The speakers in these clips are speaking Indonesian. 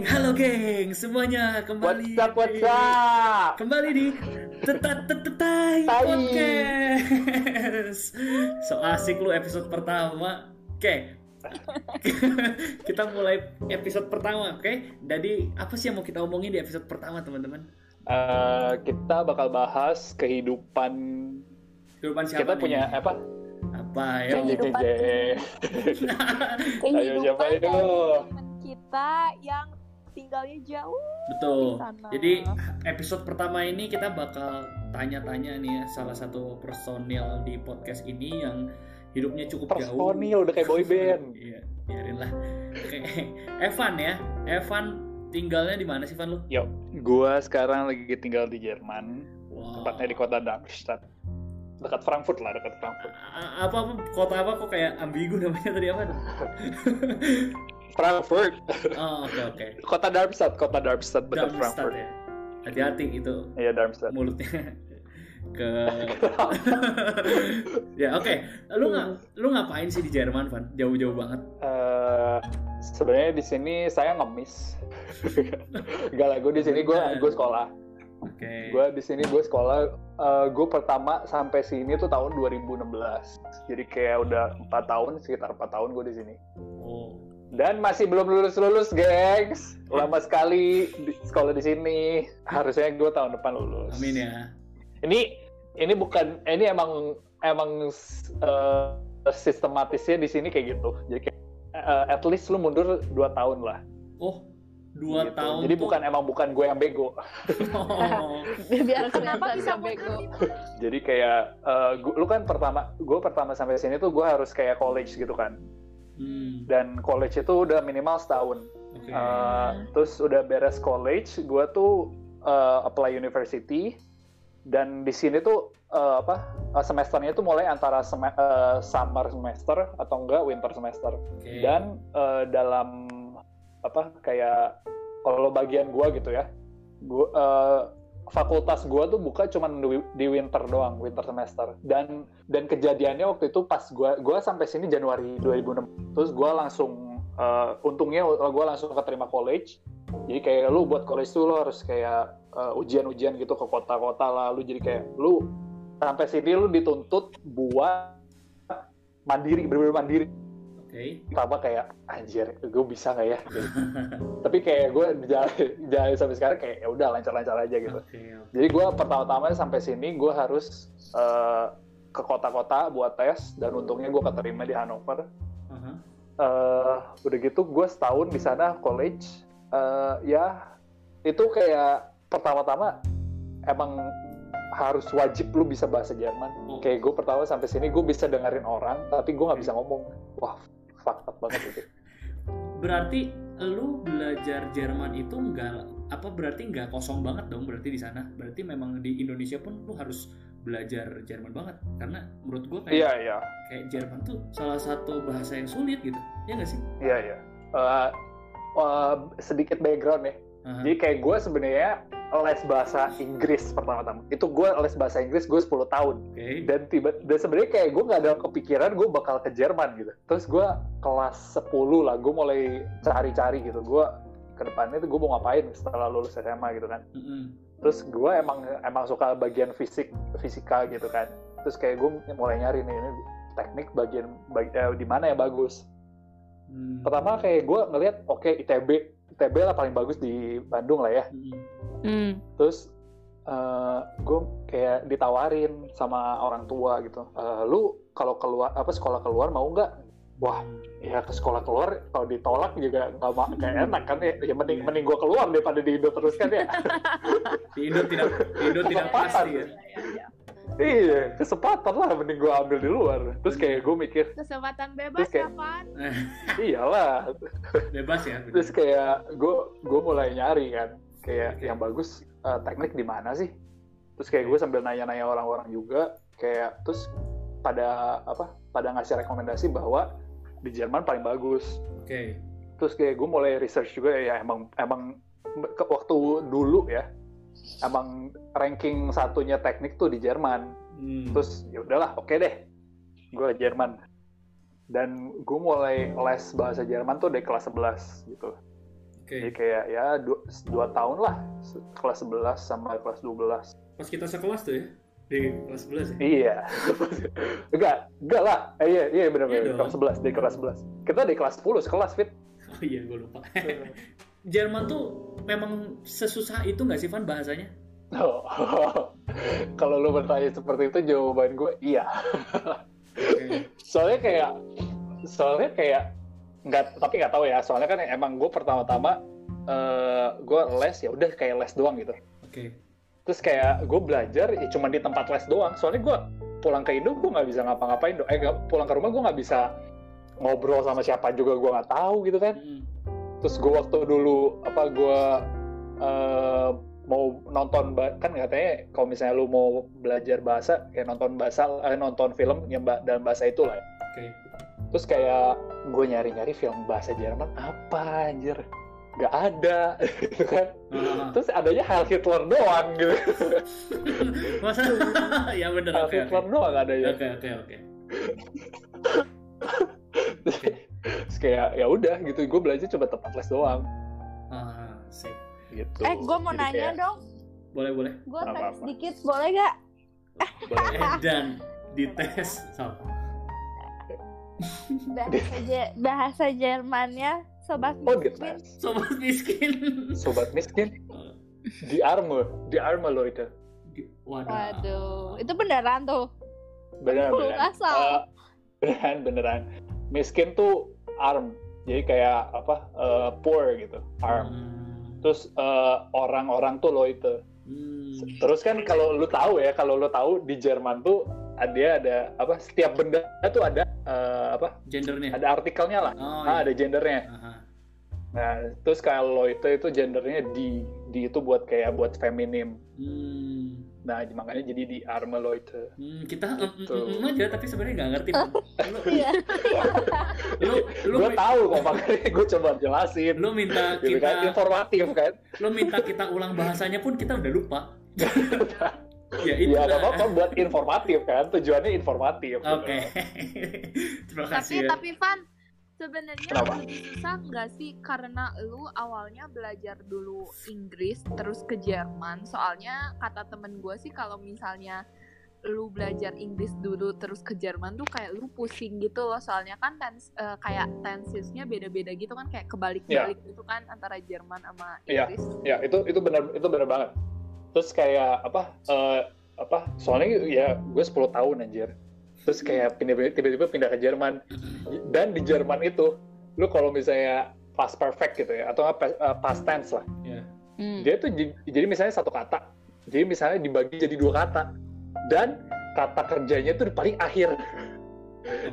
geng, halo geng, semuanya kembali What's up, what's up? Kembali di Tetat Tetetai Tai. Podcast. So asik lu episode pertama. Oke. kita mulai episode pertama, oke? Jadi apa sih yang mau kita omongin di episode pertama, teman-teman? Eh, kita bakal bahas kehidupan Kehidupan siapa kita nih? punya apa? apa ya? Kehidupan. Jeje. Ayo, siapa kehidupan itu? kita yang tinggalnya jauh Betul. Di sana. Jadi episode pertama ini kita bakal tanya-tanya nih ya salah satu personil di podcast ini yang hidupnya cukup jauh. Personil udah kayak boy band. Iya, biarin lah. Oke, Evan ya. Evan tinggalnya di mana sih Van lu? Yuk, gua sekarang lagi tinggal di Jerman, Wow. tepatnya di kota Darmstadt. Dekat Frankfurt lah, dekat Frankfurt. A- apa apa kota apa kok kayak ambigu namanya tadi apa? Frankfurt. Oh, oke oke. Kota Darmstadt, kota Darmstadt dekat Darmstadt Frankfurt. ya. Hati-hati itu Iya, Darmstadt. mulutnya ke ya oke lu nggak lu ngapain sih di Jerman Van jauh-jauh banget Eh, sebenarnya di sini saya ngemis. Gak lah, gue di sini gue gue sekolah. oke Gue di sini gue sekolah. Gue pertama sampai sini tuh tahun 2016. Jadi kayak udah empat tahun, sekitar empat tahun gue di sini. oh Dan masih belum lulus lulus, gengs. Lama sekali di sekolah di sini. Harusnya gue tahun depan lulus. amin ya Ini ini bukan ini emang emang eh, sistematisnya di sini kayak gitu. Jadi kayak eh, at least lu mundur dua tahun lah. oh dua Gitu. tahun Jadi tuh- bukan emang bukan gue yang bego. oh, biar Kenapa bisa bego? Jadi kayak eh, gua- lu kan pertama gue pertama sampai sini tuh gue harus kayak college gitu kan. hmm, Dan college itu udah minimal setahun. oke Eh, terus udah beres college, gue tuh eh, apply university dan di sini tuh eh, apa semesternya tuh mulai antara seme- eh, summer semester atau enggak winter semester oke. dan eh, dalam apa kayak kalau bagian gua gitu ya gua eh, fakultas gua tuh buka cuma di, winter doang winter semester. Dan dan kejadiannya waktu itu pas gua gua sampai sini Januari 2006 terus gua langsung eh, untungnya gua langsung keterima college. Jadi kayak lu buat college tuh lu harus kayak eh, ujian-ujian gitu ke kota-kota lah. Lu jadi kayak lu sampai sini lu dituntut buat mandiri bener-bener mandiri oke pertama kayak anjir gue bisa nggak ya Gitu. tapi kayak gue jalan, jalan sampai sekarang kayak ya udah lancar-lancar aja gitu oke oke. jadi gue pertama-tama sampai sini gue harus eh, ke kota-kota buat tes dan untungnya gue keterima di Hanover Aha. Eh, udah gitu gue setahun di sana college Eh, ya itu kayak pertama-tama emang harus wajib lu bisa bahasa Jerman Oh. kayak gue pertama sampai sini gue bisa dengerin orang tapi gue nggak bisa ngomong wah fucked up banget itu berarti lu belajar Jerman itu enggak apa berarti nggak kosong banget dong berarti di sana berarti memang di Indonesia pun lu harus belajar Jerman banget karena menurut gua kayak Iya iya kayak Jerman tuh salah satu bahasa yang sulit gitu ya nggak sih iya iya. Eh, eh, sedikit background ya. Aha. Jadi kayak gue sebenarnya les bahasa Inggris pertama-tama. Itu gue les bahasa Inggris gue 10 tahun. oke Dan tiba dan sebenarnya kayak gue nggak ada kepikiran gue bakal ke Jerman gitu. Terus gue kelas 10 lah gue mulai cari-cari gitu. Gue ke depannya tuh gue mau ngapain setelah lulus SMA gitu kan. Mm-mm. Terus gue emang emang suka bagian fisik fisika gitu kan. Terus kayak gue mulai nyari nih ini teknik bagian bag- eh, di mana yang bagus Hmm. pertama kayak gue ngelihat oke ITB ITB lah paling bagus di Bandung lah ya. Mm-mm. Hmm. terus gue kayak ditawarin sama orang tua gitu. "Eh, lu kalau keluar apa sekolah keluar mau nggak? Wah ya ke sekolah keluar kalau ditolak juga nggak ma- nggak enak kan ya, ya mending mending gue keluar daripada di Indo terus kan ya. Di Indo tidak di Indo tidak pasti ya iya kesempatan lah mending gue ambil di luar. Terus kayak gue mikir Kesempatan bebas Terus kayak- kapan? iyalah. Bebas ya terus kayak gue gue mulai nyari kan kayak yang bagus eh, teknik di mana sih? Terus kayak gue sambil nanya-nanya orang-orang juga kayak terus pada apa pada ngasih rekomendasi bahwa di Jerman paling bagus. Oke. Terus kayak gue mulai research juga ya emang emang ke waktu dulu ya emang ranking satunya teknik tuh di Jerman Hmm. terus ya udahlah oke deh gue Jerman dan gue mulai les bahasa Jerman tuh dari kelas 11 gitu Oke. Jadi kayak ya dua, dua tahun lah kelas 11 sampai kelas 12. Pas kita sekelas tuh ya di kelas 11 ya. Iya. enggak, enggak lah. Eh, iya, iya benar Iya benar. dong. kelas 11, di kelas 11. Kita di kelas 10 sekelas fit. Oh iya, gue lupa. Jerman tuh memang sesusah itu nggak sih Van bahasanya? Oh. Kalau lu bertanya seperti itu jawaban gue iya. Soalnya kayak soalnya kayak nggak tapi nggak tahu ya soalnya kan emang gue pertama-tama eh gue les ya udah kayak les doang gitu Oke. terus kayak gue belajar ya cuma di tempat les doang soalnya gue pulang ke Indo gue nggak bisa ngapa-ngapain eh pulang ke rumah gue nggak bisa ngobrol sama siapa juga gue nggak tahu gitu kan Mm. Terus gue waktu dulu apa gue eh, mau nonton kan katanya kalau misalnya lu mau belajar bahasa kayak nonton bahasa eh, nonton film yang dalam bahasa itu lah ya. Oke. terus kayak gue nyari-nyari film bahasa Jerman apa anjir nggak ada gitu kan Ah, terus adanya Heil Hitler doang gitu Masa? ya bener. Heil Oke. Hitler Oke. doang adanya Oke. Oke. Oke. Kayak ya udah gitu gue belajar coba tempat les doang Ah, sip. gitu Eh, gue mau Jadi nanya kayak, dong. Boleh boleh. Gue Apa, tes apa? dikit, boleh gak? boleh. Eh, dan dites sama. Bahasa, Je- bahasa Jermannya Sobat oh Miskin. dites Sobat miskin. sobat miskin di arme di arme lo itu Waduh. Waduh, itu beneran tuh. beneran beneran asal. Eh, beneran beneran miskin tuh arm jadi kayak apa eh, poor gitu arm Hmm. terus eh, orang-orang tuh lo itu Hmm. terus kan kalau lu tahu ya kalau lu tahu di Jerman tuh ada ada apa setiap benda tuh ada eh, apa Gendernya. ada artikelnya lah Oh, ah, iya. ada gendernya Aha. nah terus kalau itu itu gendernya di di itu buat kayak buat feminim Hmm. nah makanya jadi di arme lo itu Hmm, kita em, em, Gitu. em, em aja tapi sebenarnya nggak ngerti. Lu, Iya. lu, lu, gue tahu kok makanya gue coba jelasin lu minta gitu kan kita informatif kan lu minta kita ulang bahasanya pun kita udah lupa. ya itu. ya nggak apa-apa buat informatif kan tujuannya informatif Oke. gitu. Terima Tapi kasih ya. tapi Van, sebenarnya lebih susah nggak sih karena lu awalnya belajar dulu Inggris terus ke Jerman. Soalnya kata temen gue sih kalau misalnya lu belajar Inggris dulu terus ke Jerman tuh kayak lu pusing gitu loh soalnya kan tens, eh, kayak tensesnya beda-beda gitu kan kayak kebalik-balik gitu kan antara Jerman sama Iya. Inggris. ya itu itu benar itu benar banget terus kayak apa eh, apa soalnya ya gue 10 tahun anjir terus kayak pindah tiba-tiba pindah ke Jerman. Dan di Jerman itu lu kalau misalnya past perfect gitu ya atau apa eh, past tense lah. Hmm. dia tuh jadi misalnya satu kata. Jadi misalnya dibagi jadi dua kata. Dan kata kerjanya tuh di paling akhir.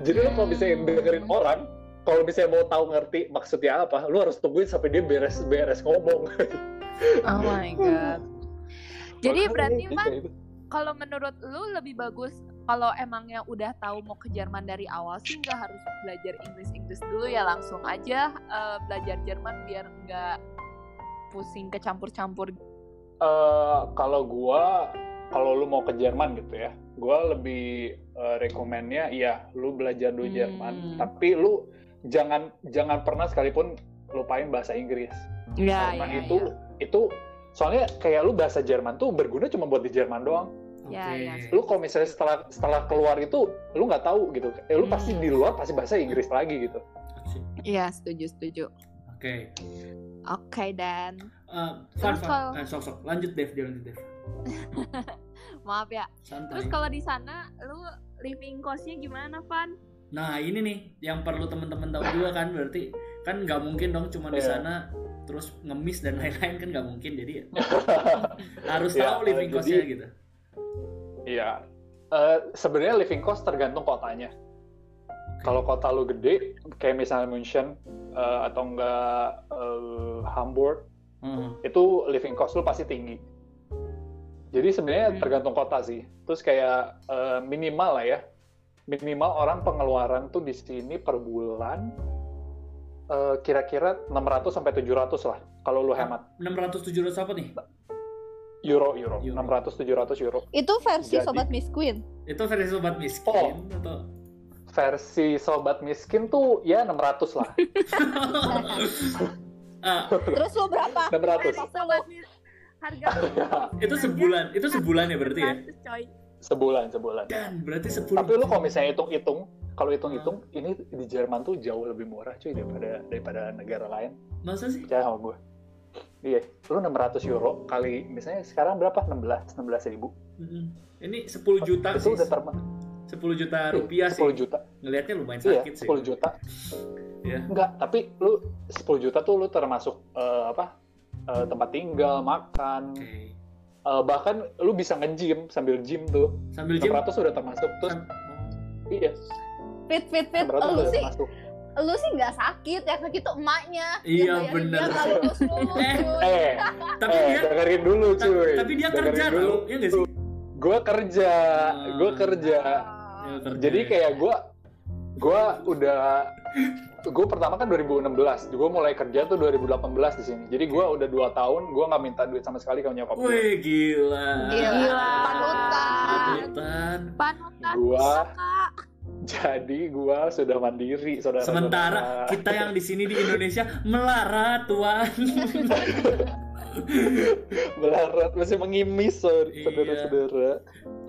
Jadi lu kalau misalnya dengerin orang kalau misalnya mau tahu ngerti maksudnya apa lu harus tungguin sampai dia beres beres ngomong. Oh my god. Jadi berarti gitu, Van itu. kalau menurut lu lebih bagus kalau emangnya udah tahu mau ke Jerman dari awal sih nggak harus belajar Inggris Inggris dulu ya langsung aja eh, belajar Jerman biar nggak pusing kecampur-campur. Eh, kalau gua kalau lu mau ke Jerman gitu ya gua lebih eh, rekomennya iya lu belajar dulu Hmm. Jerman tapi lu jangan jangan pernah sekalipun lupain bahasa Inggris Ya, Jerman itu itu soalnya kayak lu bahasa Jerman tuh berguna cuma buat di Jerman doang Oke. Ya, ya. lu kalau misalnya setelah setelah keluar itu lu nggak tahu gitu eh, lu pasti Hmm. di luar pasti bahasa Inggris lagi gitu Iya setuju setuju. Oke. Oke dan Eh, Terus Van, kalau- Van. Eh, sok sok. Lanjut Dev, dia lanjut Dev. maaf ya. Santai. Terus kalau di sana lu living cost-nya gimana Van? Nah ini nih yang perlu teman-teman tahu juga kan berarti kan nggak mungkin dong cuma di Iya. sana terus ngemis dan lain-lain kan nggak mungkin jadi harus Ya, tahu living cost-nya gitu. Iya. Eh, sebenarnya living cost tergantung kotanya. Kalau kota lu gede, kayak misalnya München eh, atau enggak eh, Hamburg, Hmm. itu living cost lu pasti tinggi. Jadi sebenarnya Hmm. tergantung kota sih. Terus kayak eh, minimal lah ya, minimal orang pengeluaran tuh di sini per bulan eh, kira-kira 600 sampai 700 lah kalau lu hemat. 600 700 apa nih? Euro, euro, Euro. 600 700 euro. Itu versi Jadi- Sobat Miss Queen. Itu versi sobat miskin Oh. atau Versi sobat miskin tuh ya 600 lah. Ah, Terus lu berapa? 600. Harga itu sebulan, itu sebulan ya berarti ya? 100, coy. Sebulan, sebulan. Dan berarti 10 Tapi lu kalau misalnya hitung-hitung, kalau hitung-hitung, ini di Jerman tuh jauh lebih murah cuy daripada daripada negara lain. Masa sih? Percaya sama gue. Iya, lu 600 euro kali misalnya sekarang berapa? 16, 16 ribu. Mm-mm. Ini 10 juta Itu sih. udah terma 10 juta rupiah 10 sih. juta. Ngelihatnya lumayan Iya, sakit sih. 10 juta. Iya. Enggak, tapi lu 10 juta tuh lu termasuk eh, apa? eh, tempat tinggal, makan, Oke. Eh, bahkan lu bisa nge-gym sambil gym tuh. Sambil gym 600 udah termasuk. Terus sam- iya, Fit fit fit. 600 Lu udah sih termasuk. Lu sih nggak sakit ya sakit tuh emaknya. Iya, bener. Dia lulus lulus. Eh, Eh, tapi eh, dia dengerin dulu cuy. tapi dia Dengerin kerja dulu. tau, ya nggak sih? Gue kerja, gue Hmm. kerja. Ya, kerja. Jadi kayak gue, gue udah, gue pertama kan 2016, gue mulai kerja tuh 2018 di sini. Jadi gue udah dua tahun, gue nggak minta duit sama sekali ke nyokap gue. Wih, gila. Gila. Panutan. Panutan. Panutan Gua- Kak. Jadi gue sudah mandiri, saudara. Sementara kita yang di sini di Indonesia melarat, Tuan. melarat masih mengimis, Iya. saudara-saudara.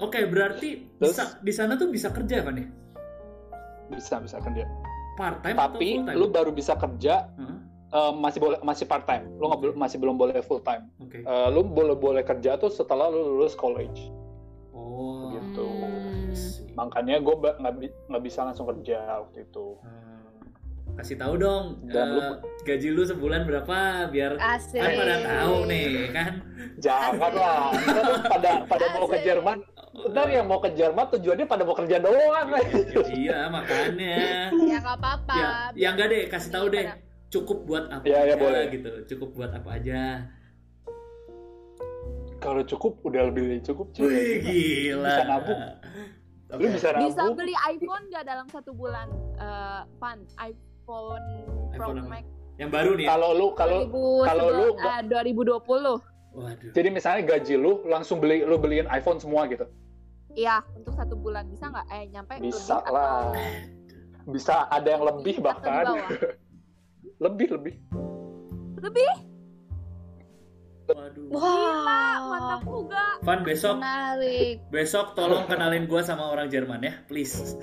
Oke, berarti Terus? bisa di sana tuh bisa kerja kan ya? Bisa, bisa kerja. Part time Tapi atau full time? lu baru bisa kerja Hah? eh, masih boleh masih part time. Lu nggak masih belum boleh full time. Oke. Eh, lu boleh boleh kerja tuh setelah lu lulus college. Makanya gue nggak nggak bisa langsung kerja waktu itu. Hmm. Kasih tahu dong Dan eh, lu- gaji lu sebulan berapa biar Asik. kan pada tahu nih kan. Jangan lah, Ntar pada pada mau ke Asik. Jerman. Ntar yang mau ke Jerman tujuannya pada mau kerja doang. iya makanya. Ya nggak apa-apa. ya, ya enggak deh, kasih tahu deh. Cukup buat apa Ya, ya, aja boleh. gitu. Cukup buat apa aja. Kalau cukup udah lebih dari cukup. cuy. Wih, gila. Bisa nabung. Lu Oke. bisa Bisa beli iPhone nggak dalam satu bulan? Eh, Pan, iPhone Pro iPhone? Max Yang baru nih. ya? Kalau lu kalau 2000 kalau lu- eh, 2020. Waduh. jadi misalnya gaji lu langsung beli lu beliin iPhone semua gitu. Iya, untuk satu bulan bisa nggak? Eh, nyampe Bisa lebih lah. atau Bisa ada yang lebih bahkan. lebih lebih. Lebih? Waduh. Wah, Mantap juga. Van besok menarik. besok tolong kenalin gua sama orang Jerman ya, please.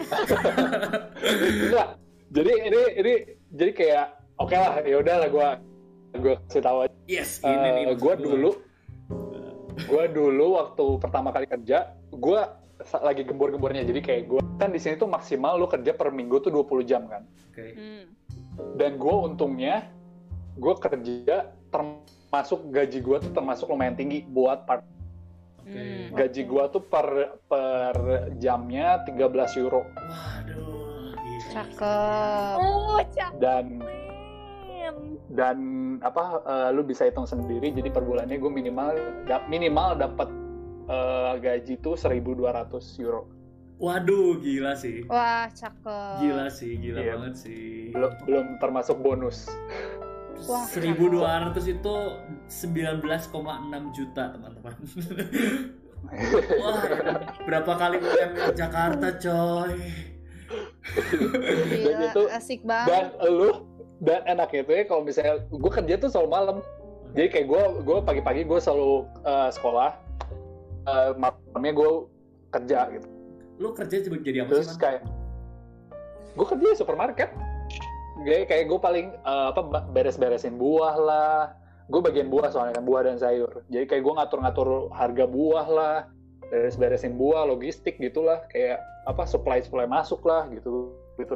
Enggak. Jadi ini ini jadi kayak oke lah ya udahlah gua gua kasih tahu aja. Yes, ini nih. Eh, gua dulu gua dulu waktu pertama kali kerja, gua sa- lagi gembor-gembornya. Jadi kayak gua kan di sini tuh maksimal lu kerja per minggu tuh 20 jam kan. Oke. Hmm. Dan gua untungnya gua kerja termasuk gaji gua tuh termasuk lumayan tinggi buat part Oke. Hmm. gaji gua tuh per per jamnya 13 euro Waduh, gila. Cakep. Oh, cakep. dan dan apa eh, lu bisa hitung sendiri jadi per bulannya gue minimal da- minimal dapat eh, gaji tuh 1200 euro Waduh, gila sih. Wah, cakep. Gila sih, gila Iya. banget sih. belum belum termasuk bonus Wah, 1200 itu 19,6 juta, teman-teman. Wah, berapa kali UMR Jakarta, coy? Gila, Dan itu- asik dan banget. lu dan enaknya itu ya kalau misalnya gue kerja tuh selalu malam jadi kayak gue gue pagi-pagi gue selalu eh, sekolah eh, malamnya gue kerja gitu Lu kerja coba jadi apa terus sih, Man? kayak gue kerja di supermarket kayak kayak gue paling eh, apa beres-beresin buah lah. Gue bagian buah soalnya kan buah dan sayur. Jadi kayak gue ngatur-ngatur harga buah lah. Beres-beresin buah logistik gitulah kayak apa supply supply masuk lah gitu. Gitu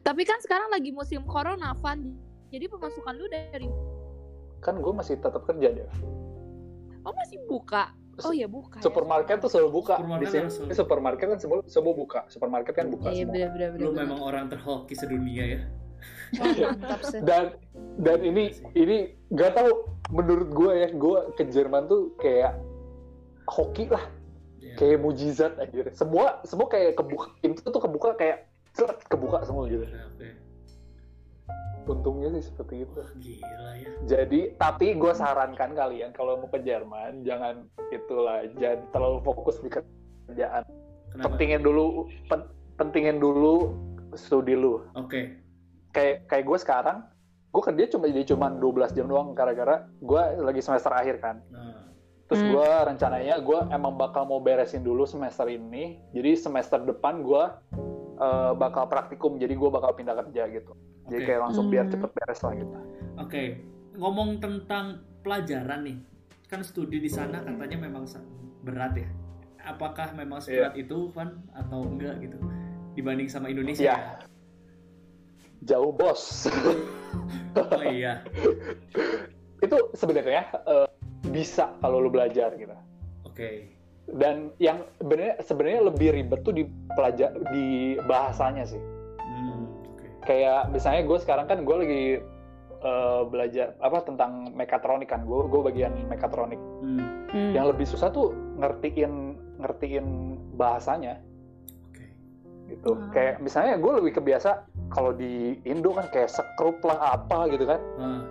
Tapi kan sekarang lagi musim corona, Van. Jadi pemasukan lu dari kan gue masih tetap kerja deh Oh, masih buka. Oh ya buka. ya. supermarket tuh selalu buka Supermarket di sini selalu- supermarket kan semua semua buka supermarket kan buka Iya, semua bener-bener. Lu memang orang terhoki sedunia ya. mantap sih. dan dan ini ini nggak tahu menurut gue ya gue ke Jerman tuh kayak hoki lah Ya. kayak mujizat aja semua semua kayak kebuka pintu tuh kebuka kayak seret, kebuka semua gitu Oke. Untungnya sih seperti itu Wah, gila ya. jadi tapi gue sarankan kalian kalau mau ke Jerman jangan itulah jangan terlalu fokus di kerjaan Kenapa? pentingin dulu pen- pentingin dulu studi lu Oke. kayak kayak gue sekarang gue kerja cuma jadi cuma 12 jam doang gara-gara gue lagi semester akhir kan Nah, terus Hmm. gue rencananya gue emang bakal mau beresin dulu semester ini jadi semester depan gue eh, bakal praktikum jadi gue bakal pindah kerja gitu jadi Oke. kayak langsung biar Hmm. cepet beres lah gitu Oke, ngomong tentang pelajaran nih, kan studi di sana katanya memang berat ya. Apakah memang seberat itu, Van, atau enggak gitu? Dibanding sama Indonesia? Iya. jauh bos Oh iya. itu sebenarnya eh, bisa kalau lu belajar gitu Oke. dan yang sebenarnya sebenarnya lebih ribet tuh di pelajar di bahasanya sih Hmm, oke. Kayak misalnya gue sekarang kan gue lagi eh, belajar apa tentang mekatronik kan. Gue gue bagian mekatronik. Hmm, Hmm. yang lebih susah tuh ngertiin ngertiin bahasanya. Oke. gitu. Ah. kayak misalnya gue lebih kebiasa kalau di Indo kan kayak sekrup lah apa gitu kan. Ah,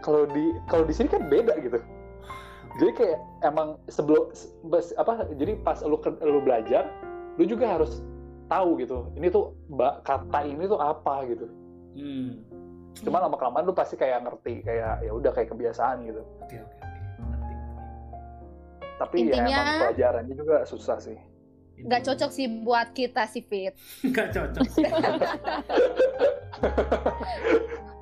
kalau di kalau di sini kan beda gitu. Jadi kayak emang sebelum apa jadi pas lu lu belajar lu juga harus tahu gitu ini tuh kata ini tuh apa gitu hmm, cuma lama kelamaan lu pasti kayak ngerti kayak ya udah kayak kebiasaan gitu oke oke oke. Ngerti. tapi ya Intinya- emang pelajarannya juga susah sih Nggak cocok sih buat kita sih Fit. Nggak cocok sih.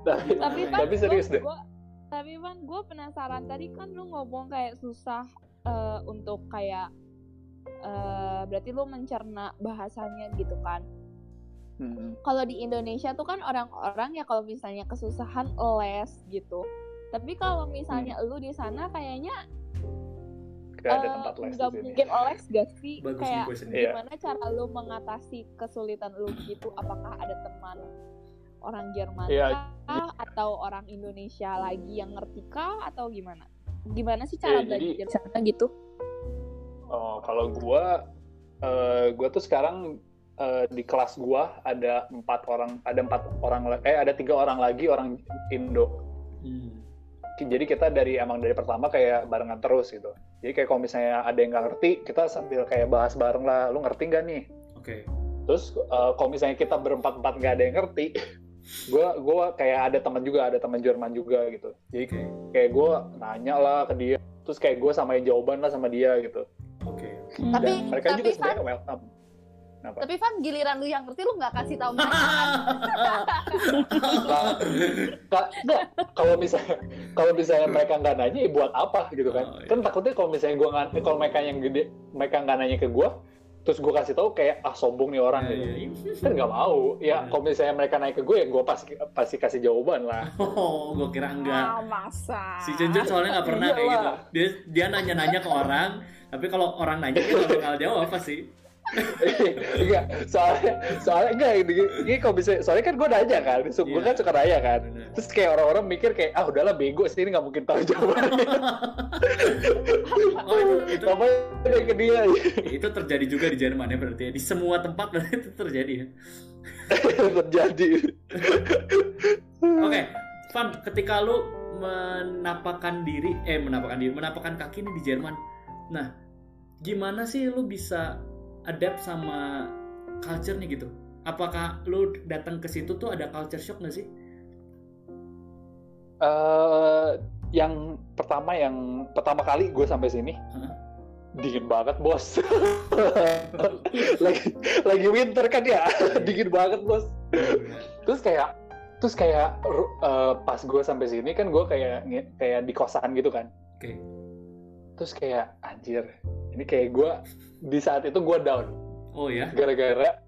tapi tapi Tapi tapi serius gua- deh gua- tapi kan gue penasaran tadi kan lu ngomong kayak susah eh, untuk kayak eh, berarti lu mencerna bahasanya gitu kan Hmm. kalau di Indonesia tuh kan orang-orang ya kalau misalnya kesusahan les gitu tapi kalau misalnya lu di sana kayaknya Gak ada eh, tempat les di nggak sini mungkin les gak sih Bagus kayak nih questionnya. Iya. gimana cara lu mengatasi kesulitan lu gitu apakah ada teman orang Jerman Iya. kah atau orang Indonesia lagi yang ngerti kah atau gimana gimana sih cara Iya, jadi- belajar di sana gitu Oh, kalau gua, eh, gua tuh sekarang eh, di kelas gua ada empat orang, ada empat orang, eh ada tiga orang lagi orang Indo. Hmm, Jadi kita dari emang dari pertama kayak barengan terus gitu. Jadi kayak kalau misalnya ada yang nggak ngerti, kita sambil kayak bahas bareng lah. Lu ngerti nggak nih? Oke. Terus eh, kalau misalnya kita berempat empat nggak ada yang ngerti, gua gua kayak ada teman juga, ada teman Jerman juga gitu. Jadi kayak gua nanya lah ke dia, terus kayak gua samain jawaban lah sama dia gitu. Hmm. Tapi- Dan mereka tapi juga sebenarnya welcome. Kenapa? Tapi Van giliran lu yang ngerti lu nggak kasih tahu mereka? Nggak- nggak nggak. kalau misalnya kalau misalnya mereka nggak nanya ya buat apa gitu kan Oh, iya. kan takutnya kalau misalnya gua nggak kalau mereka yang gede mereka nggak nanya ke gua terus gua kasih tahu kayak ah sombong nih orang gitu kan nggak mau ya kalau misalnya mereka nanya ke gue ya gua pasti pasti kasih jawaban lah Oh, gue kira enggak. Ah, masa. Si Junjun soalnya nggak pernah kayak gitu. Dia dia nanya-nanya ke orang, tapi kalau orang nanya nggak bakal jawab pasti. enggak soalnya soalnya enggak ini, ini kalau bisa soalnya kan gue nanya kan gue Iya. kan suka nanya kan Bener. terus kayak orang-orang mikir kayak ah udahlah bego sih ini nggak mungkin tahu jawabannya Oh, itu, itu, apa ke dia itu terjadi juga di Jerman ya berarti ya. Di semua tempat berarti itu terjadi ya. terjadi Oke, Van, ketika lu menapakkan diri, eh menapakkan diri, menapakkan kaki nih di Jerman. Nah, gimana sih lu bisa adapt sama culture-nya gitu? Apakah lu datang ke situ tuh ada culture shock nggak sih? Eh, yang pertama yang pertama kali gue sampai sini Hah? dingin banget bos lagi lagi winter kan ya dingin banget bos terus kayak terus kayak eh, pas gue sampai sini kan gue kayak kayak di kosan gitu kan Oke. Terus kayak anjir ini kayak gue di saat itu gue down Oh ya. gara-gara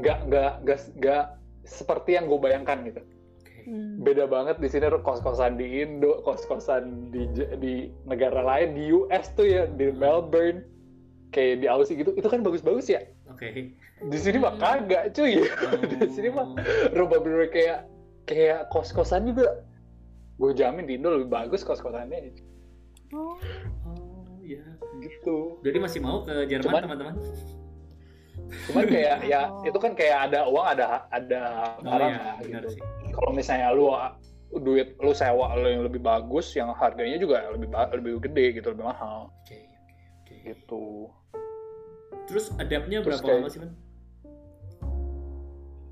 nggak nggak nggak nggak seperti yang gue bayangkan gitu Oke. Hmm. beda banget di sini kos-kosan di Indo, kos-kosan di di negara lain di US tuh ya di Melbourne kayak di Aussie gitu itu kan bagus-bagus ya Oke. di sini mah Hmm. kagak cuy di sini mah rumah bener kayak kayak kos-kosan juga gue jamin di Indo lebih bagus kos-kosannya Oh. Oh ya. gitu Jadi masih mau ke Jerman teman-teman? cuman kayak ya Oh. itu kan kayak ada uang ada ada Oh barang iya, benar gitu sih. kalau misalnya lu duit lu sewa lu yang lebih bagus yang harganya juga lebih lebih gede gitu lebih mahal Oke, oke, oke. gitu Terus adaptnya Terus berapa kayak- lama sih, Man?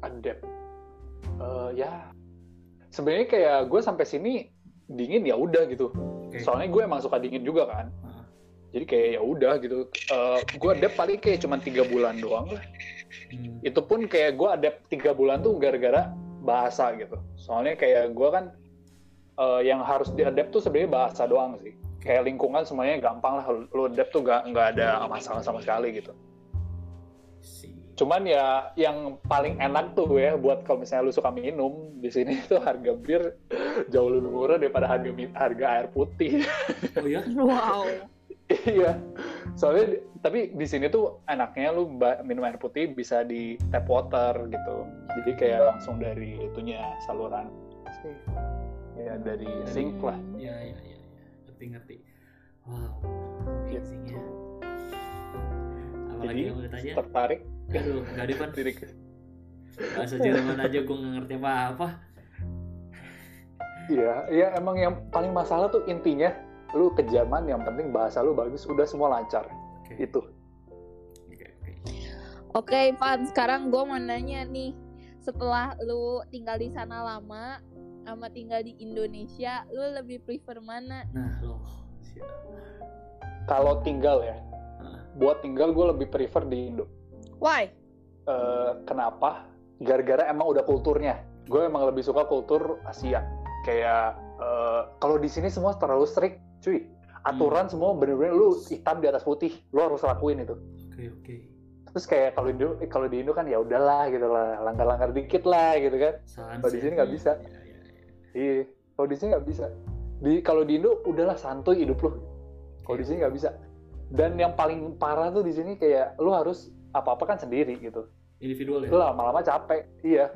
adapt Eh, ya sebenarnya kayak gue sampai sini dingin ya udah gitu. Oke. Soalnya gue emang suka dingin juga kan. Jadi kayak ya udah gitu. Eh gue adapt paling kayak cuma tiga bulan doang lah. hmm. Itu pun kayak gue adapt tiga bulan tuh gara-gara bahasa gitu. Soalnya kayak gue kan eh, yang harus diadapt tuh sebenarnya bahasa doang sih. Kayak lingkungan semuanya gampang lah. Lu adapt tuh gak, nggak ada masalah sama sekali gitu. Cuman ya yang paling enak tuh ya buat kalau misalnya lu suka minum di sini tuh harga bir jauh lebih murah daripada harga harga air putih. Oh ya? Wow. Iya. Soalnya tapi di sini tuh enaknya lu minum air putih bisa di tap water gitu. Jadi kayak langsung dari itunya saluran. Ya dari sink lah. Ya, ya, ya, ya. Ngerti, ngerti. Wow. Iya. Amazing ya. Apalagi Jadi yang mau ditanya? tertarik Aduh, gak ada Pan. Bahasa Jerman aja gue gak ngerti apa-apa. Iya, iya emang yang paling masalah tuh intinya lu ke Jerman yang penting bahasa lu bagus udah semua lancar. Oke, Itu. oke, oke. Oke, Van, sekarang gue mau nanya nih. Setelah lu tinggal di sana lama, sama tinggal di Indonesia, lu lebih prefer mana? Nah. Siap. Kalau tinggal ya, buat tinggal gue lebih prefer di Indo. Why? Eh, kenapa? Gara-gara emang udah kulturnya. Gue emang lebih suka kultur Asia. Kayak eh, kalau di sini semua terlalu strict, cuy. Aturan semua bener-bener lu hitam di atas putih, lu harus lakuin itu. Oke, oke. Terus kayak kalau di Indo, eh, kalau di Indo kan ya udahlah gitu lah, langgar-langgar dikit lah gitu kan. Kalau di ya. sini nggak bisa. Iya, iya, iya. Iya, kalau di sini nggak bisa. Di kalau di Indo udahlah santuy hidup lu. Kalau di sini nggak bisa. Dan yang paling parah tuh di sini kayak lu harus apa-apa kan sendiri gitu. Individual ya? Lu lama-lama capek. Iya.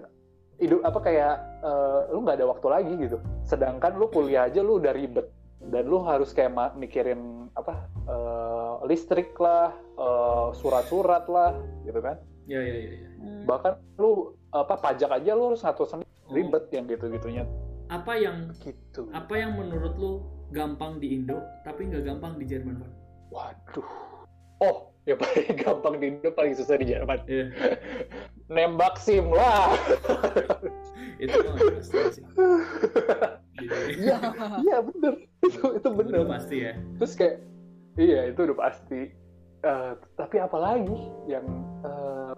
Hidup apa kayak eh, lu nggak ada waktu lagi gitu. Sedangkan lu kuliah aja lu udah ribet dan lu harus kayak mikirin apa eh, listrik lah, eh, surat-surat lah, gitu kan. Iya, iya, iya. iya. Bahkan lu apa pajak aja lu harus ngatur sendiri Oh, ribet yang gitu-gitunya Apa yang gitu. apa yang menurut lu gampang di Indo tapi nggak gampang di Jerman, Pan? Waduh. Oh, yang paling gampang di Indo paling susah di Jerman. Iya. Nembak SIM lah. Itu pasti sih. Iya, iya bener. Itu itu bener. Udah pasti ya. Terus kayak iya itu udah pasti. Eh, tapi apalagi yang eh,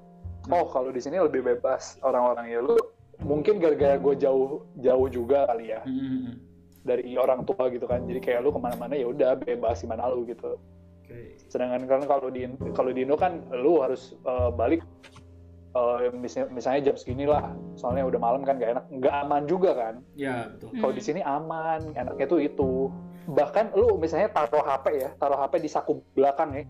oh kalau di sini lebih bebas orang-orang ya lu mungkin gara-gara gue jauh jauh juga kali ya hmm, hmm. dari orang tua gitu kan jadi kayak lu ke mana-mana ya udah bebas gimana lu gitu Oke. sedangkan kan kalau di kalau di Indo kan lu harus eh, balik eh, mis- misalnya jam segini lah soalnya udah malam kan gak enak nggak aman juga kan Ya, betul. kalau di sini aman enaknya tuh itu bahkan lu misalnya taruh HP ya taruh HP di saku belakang ya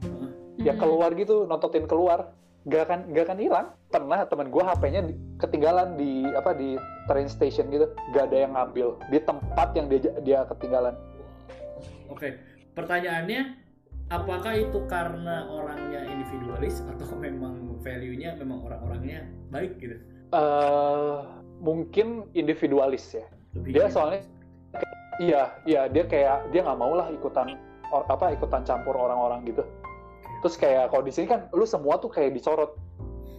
ya Hmm. keluar gitu nontonin keluar gak akan gak akan hilang pernah teman gua HP-nya ketinggalan di apa di train station gitu gak ada yang ngambil di tempat yang dia dia ketinggalan Oke, pertanyaannya apakah itu karena orangnya individualis atau memang value-nya memang orang-orangnya baik gitu? eh mungkin individualis ya. Lebih Dia soalnya- iya iya dia kayak dia nggak mau lah ikutan or- apa ikutan campur orang-orang gitu. Terus kayak kalau di sini kan lu semua tuh kayak disorot.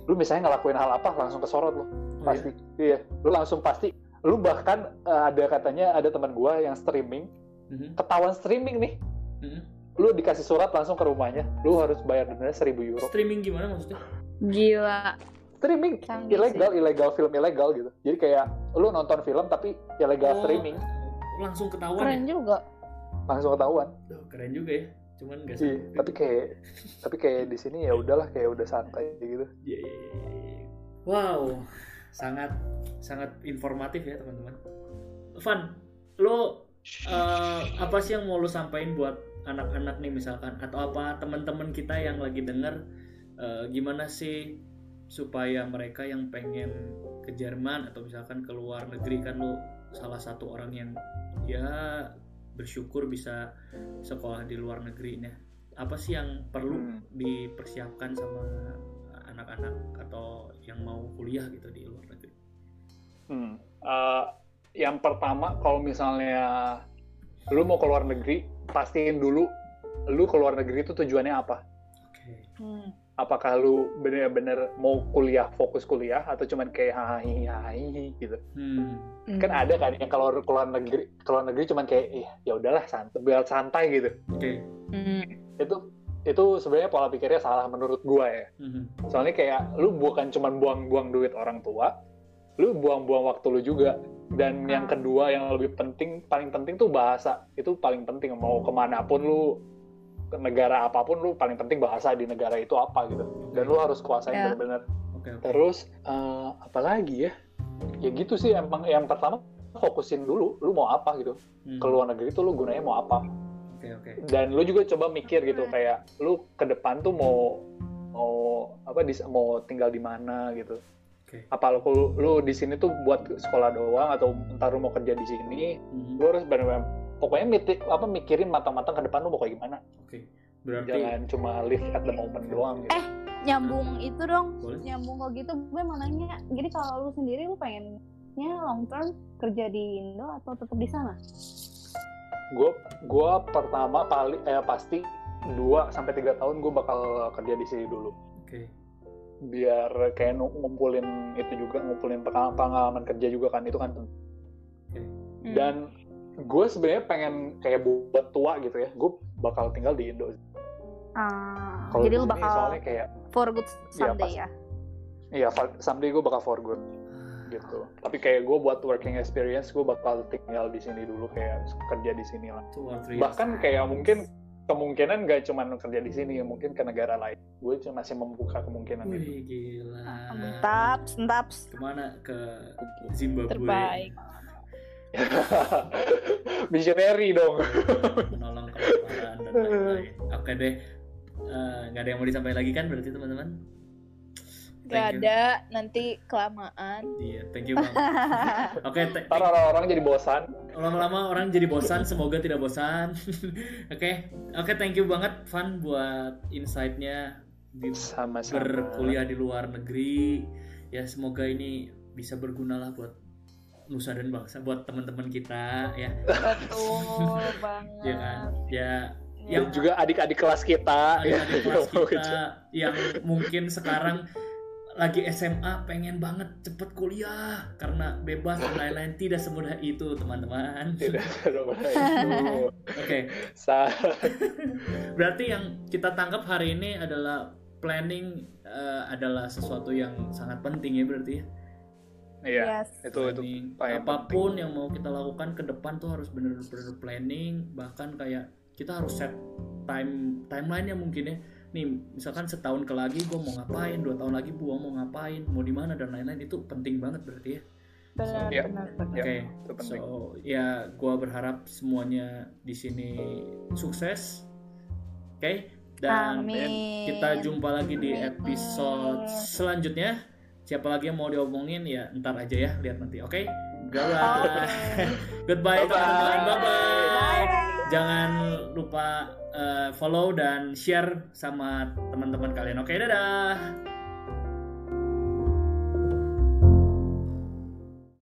Lu misalnya ngelakuin hal apa langsung kesorot lu. Oh, iya? pasti iya lu langsung pasti lu bahkan eh, ada katanya ada teman gua yang streaming. Mhm, ketahuan streaming nih. Mhm. Lu dikasih surat langsung ke rumahnya lu harus bayar denda 1000 euro Streaming gimana maksudnya? Gila. streaming Canggih ilegal ilegal film ilegal gitu jadi kayak lu nonton film tapi ilegal Oh, streaming langsung ketahuan Keren ya? juga. langsung ketahuan Duh, keren juga ya. Cuman nggak Iya, sanggup. tapi kayak tapi kayak di sini ya udahlah kayak udah santai gitu. Iya, iya, iya, iya. Wow, sangat sangat informatif ya teman-teman. Van, lo eh, apa sih yang mau lo sampaikan buat anak-anak nih misalkan atau apa teman-teman kita yang lagi denger eh, gimana sih supaya mereka yang pengen ke Jerman atau misalkan ke luar negeri kan lo salah satu orang yang ya bersyukur bisa sekolah di luar negeri nah apa sih yang perlu Hmm. dipersiapkan sama anak-anak atau yang mau kuliah gitu di luar negeri Hmm. Eh, yang pertama kalau misalnya lu mau ke luar negeri, pastiin dulu lu ke luar negeri itu tujuannya apa. oke Hmm. apakah lu bener-bener mau kuliah fokus kuliah atau cuman kayak hai hai gitu Hmm. kan ada kan yang kalau keluar negeri keluar negeri cuman kayak "Ih, ya udahlah santai biar santai gitu Oke. Hmm. itu itu sebenarnya pola pikirnya salah menurut gua ya Mhm. soalnya kayak lu bukan cuman buang-buang duit orang tua lu buang-buang waktu lu juga dan yang kedua yang lebih penting paling penting tuh bahasa. Itu paling penting mau ke mana pun lu ke negara apa pun lu paling penting bahasa di negara itu apa gitu. Dan lu harus kuasain Ya. benar-benar oke. terus eh, apa lagi ya? Ya gitu sih emang yang pertama fokusin dulu lu mau apa gitu. Hmm. ke luar negeri tuh lu gunanya mau apa. Oke, oke. dan lu juga coba mikir gitu kayak lu ke depan tuh mau mau apa di, mau tinggal di mana gitu Oke. apa lu lu di sini tuh buat sekolah doang atau ntar lu mau kerja di sini Mhm. lu harus benar-benar pokoknya miti, apa mikirin matang-matang ke depan lu mau kayak gimana Oke. Berarti jangan cuma live at the moment doang gitu. Eh, nyambung itu dong boleh. nyambung kok gitu gue mau nanya jadi kalau lu sendiri lu pengennya long term kerja di Indo atau tetap di sana gue gue pertama kali eh pasti 2 sampai tiga tahun gue bakal kerja di sini dulu Oke. Biar kayak ngumpulin itu juga ngumpulin pengalaman, pengalaman kerja juga kan itu kan. Hmm. dan gue sebenarnya pengen kayak buat tua gitu ya gue bakal tinggal di Indo. Ah, Kalau jadi di lu sini bakal soalnya kayak for good someday pas- ya? Iya someday gue bakal for good gitu. Tapi kayak gue buat working experience gue bakal tinggal di sini dulu kayak kerja di sini lah. Bahkan kayak mungkin kemungkinan gak cuma kerja di sini mungkin ke negara lain gue cuma masih membuka kemungkinan itu Wih, gila. Mantap, mantap. Ke mana? Ke Zimbabwe. Terbaik. visionary dong Menolong kelaparan dan lain-lain. Oke deh. Eh, nggak ada yang mau disampaikan lagi kan berarti teman-teman? Gak Thank you. ada, nanti kelamaan. Iya, thank you bang. Oke, te- ntar orang-orang jadi bosan lama-lama orang jadi bosan, semoga tidak bosan. Oke, oke, thank you banget Van buat insight-nya di sama-sama berkuliah di luar negeri. Ya semoga ini bisa berguna lah buat nusa dan bangsa, buat teman-teman kita ya, Betul banget. ya kan? Ya, Ya. yang dan juga adik-adik kelas kita adik-adik kelas kita yang mungkin sekarang lagi SMA pengen banget cepet kuliah karena bebas dan lain-lain tidak semudah itu teman-teman. tidak tidak itu Oke, Sa- berarti yang kita tangkap hari ini adalah planning eh, adalah sesuatu yang sangat penting ya berarti ya. iya Yes. itu itu Planning. apa pun yang mau kita lakukan ke depan tuh harus bener-bener planning bahkan kayak kita harus set time timeline nya mungkin ya nih misalkan setahun ke lagi gue mau ngapain dua tahun lagi gue mau ngapain mau di mana dan lain-lain itu penting banget berarti ya Benar, Iya. benar, Ya, benar. oke itu penting. so ya gue berharap semuanya di sini sukses oke dan Amin. kita jumpa lagi di Amin. episode selanjutnya. Siapa lagi yang mau diomongin ya ntar aja ya lihat nanti. Oke? Bye. Goodbye Bye-bye. teman-teman. Bye bye. Bye. Jangan lupa eh, follow dan share sama teman-teman kalian. Oke, dadah.